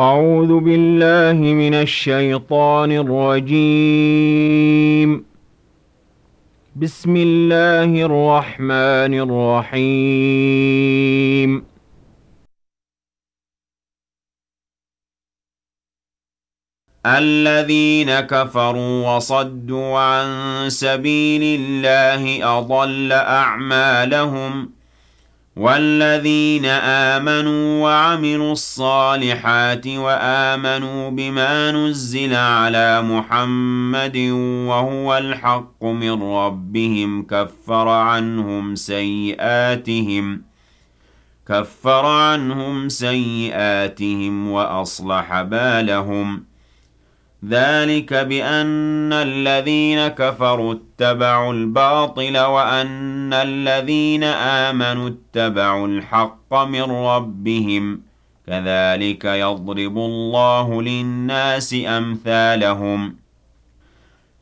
أعوذ بالله من الشيطان الرجيم بسم الله الرحمن الرحيم الذين كفروا وصدوا عن سبيل الله أضل أعمالهم ۖ والذين آمنوا وعملوا الصالحات وآمنوا بما نزل على محمد وهو الحق من ربهم كفر عنهم سيئاتهم كفر عنهم سيئاتهم وأصلح بالهم ۖ ذلك بأن الذين كفروا اتبعوا الباطل وأن الذين آمنوا اتبعوا الحق من ربهم كذلك يضرب الله للناس أمثالهم ۖ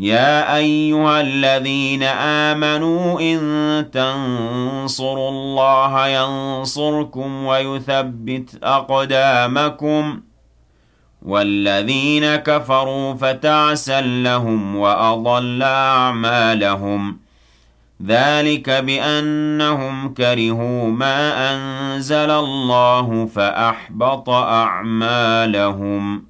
يا أيها الذين آمنوا إن تنصروا الله ينصركم ويثبت أقدامكم والذين كفروا فتعسى لهم وأضل أعمالهم ذلك بأنهم كرهوا ما أنزل الله فأحبط أعمالهم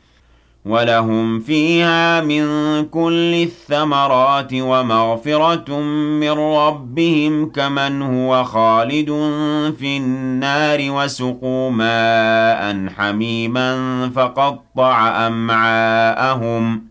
وَلَهُمْ فِيهَا مِن كُلِّ الثَّمَرَاتِ وَمَغْفِرَةٌ مِّن رَّبِّهِمْ كَمَنْ هُوَ خَالِدٌ فِي النَّارِ وَسُقُوا مَاءً حَمِيمًا فَقَطَّعَ أَمْعَاءَهُمْ ۚ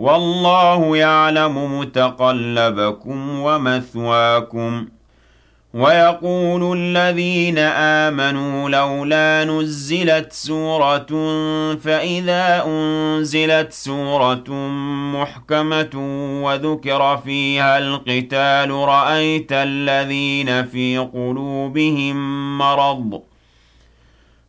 والله يعلم متقلبكم ومثواكم ويقول الذين آمنوا لولا نزلت سورة فإذا أنزلت سورة محكمة وذكر فيها القتال رأيت الذين في قلوبهم مرض ۖ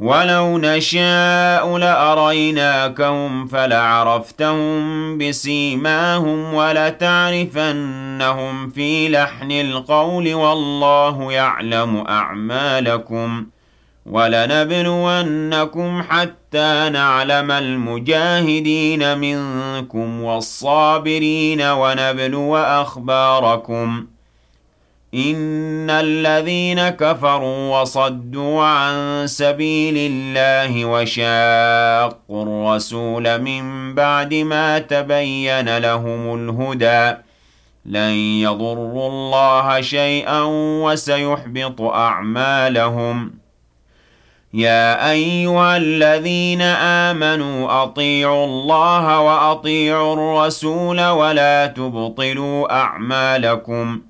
وَلَوْ نَشَاءُ لَأَرَيْنَاكَهُمْ فَلَعَرَفْتَهُم بِسِيمَاهُمْ وَلَتَعْرِفَنَّهُمْ فِي لَحْنِ الْقَوْلِ وَاللَّهُ يَعْلَمُ أَعْمَالَكُمْ وَلَنَبْلُوَنَّكُمْ حَتَّى نَعْلَمَ الْمُجَاهِدِينَ مِنكُمْ وَالصَّابِرِينَ وَنَبْلُوَ أَخْبَارَكُمْ إن الذين كفروا وصدوا عن سبيل الله وشاقوا الرسول من بعد ما تبين لهم الهدى لن يضروا الله شيئا وسيحبط أعمالهم يا أيها الذين آمنوا أطيعوا الله وأطيعوا الرسول ولا تبطلوا أعمالكم ۖ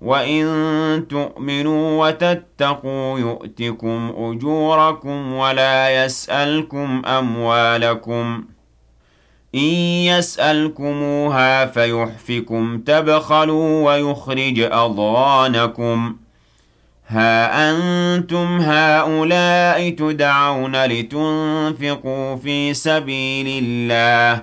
وَإِن تُؤْمِنُوا وَتَتَّقُوا يُؤْتِكُمْ أُجُورَكُمْ وَلَا يَسْأَلْكُمْ أَمْوَالَكُمْ إِن يَسْأَلْكُمُوهَا فَيُحْفِكُمْ تَبْخَلُوا وَيُخْرِجْ أَضْغَانَكُمْ ها أنتم هؤلاء تدعون لتنفقوا في سبيل الله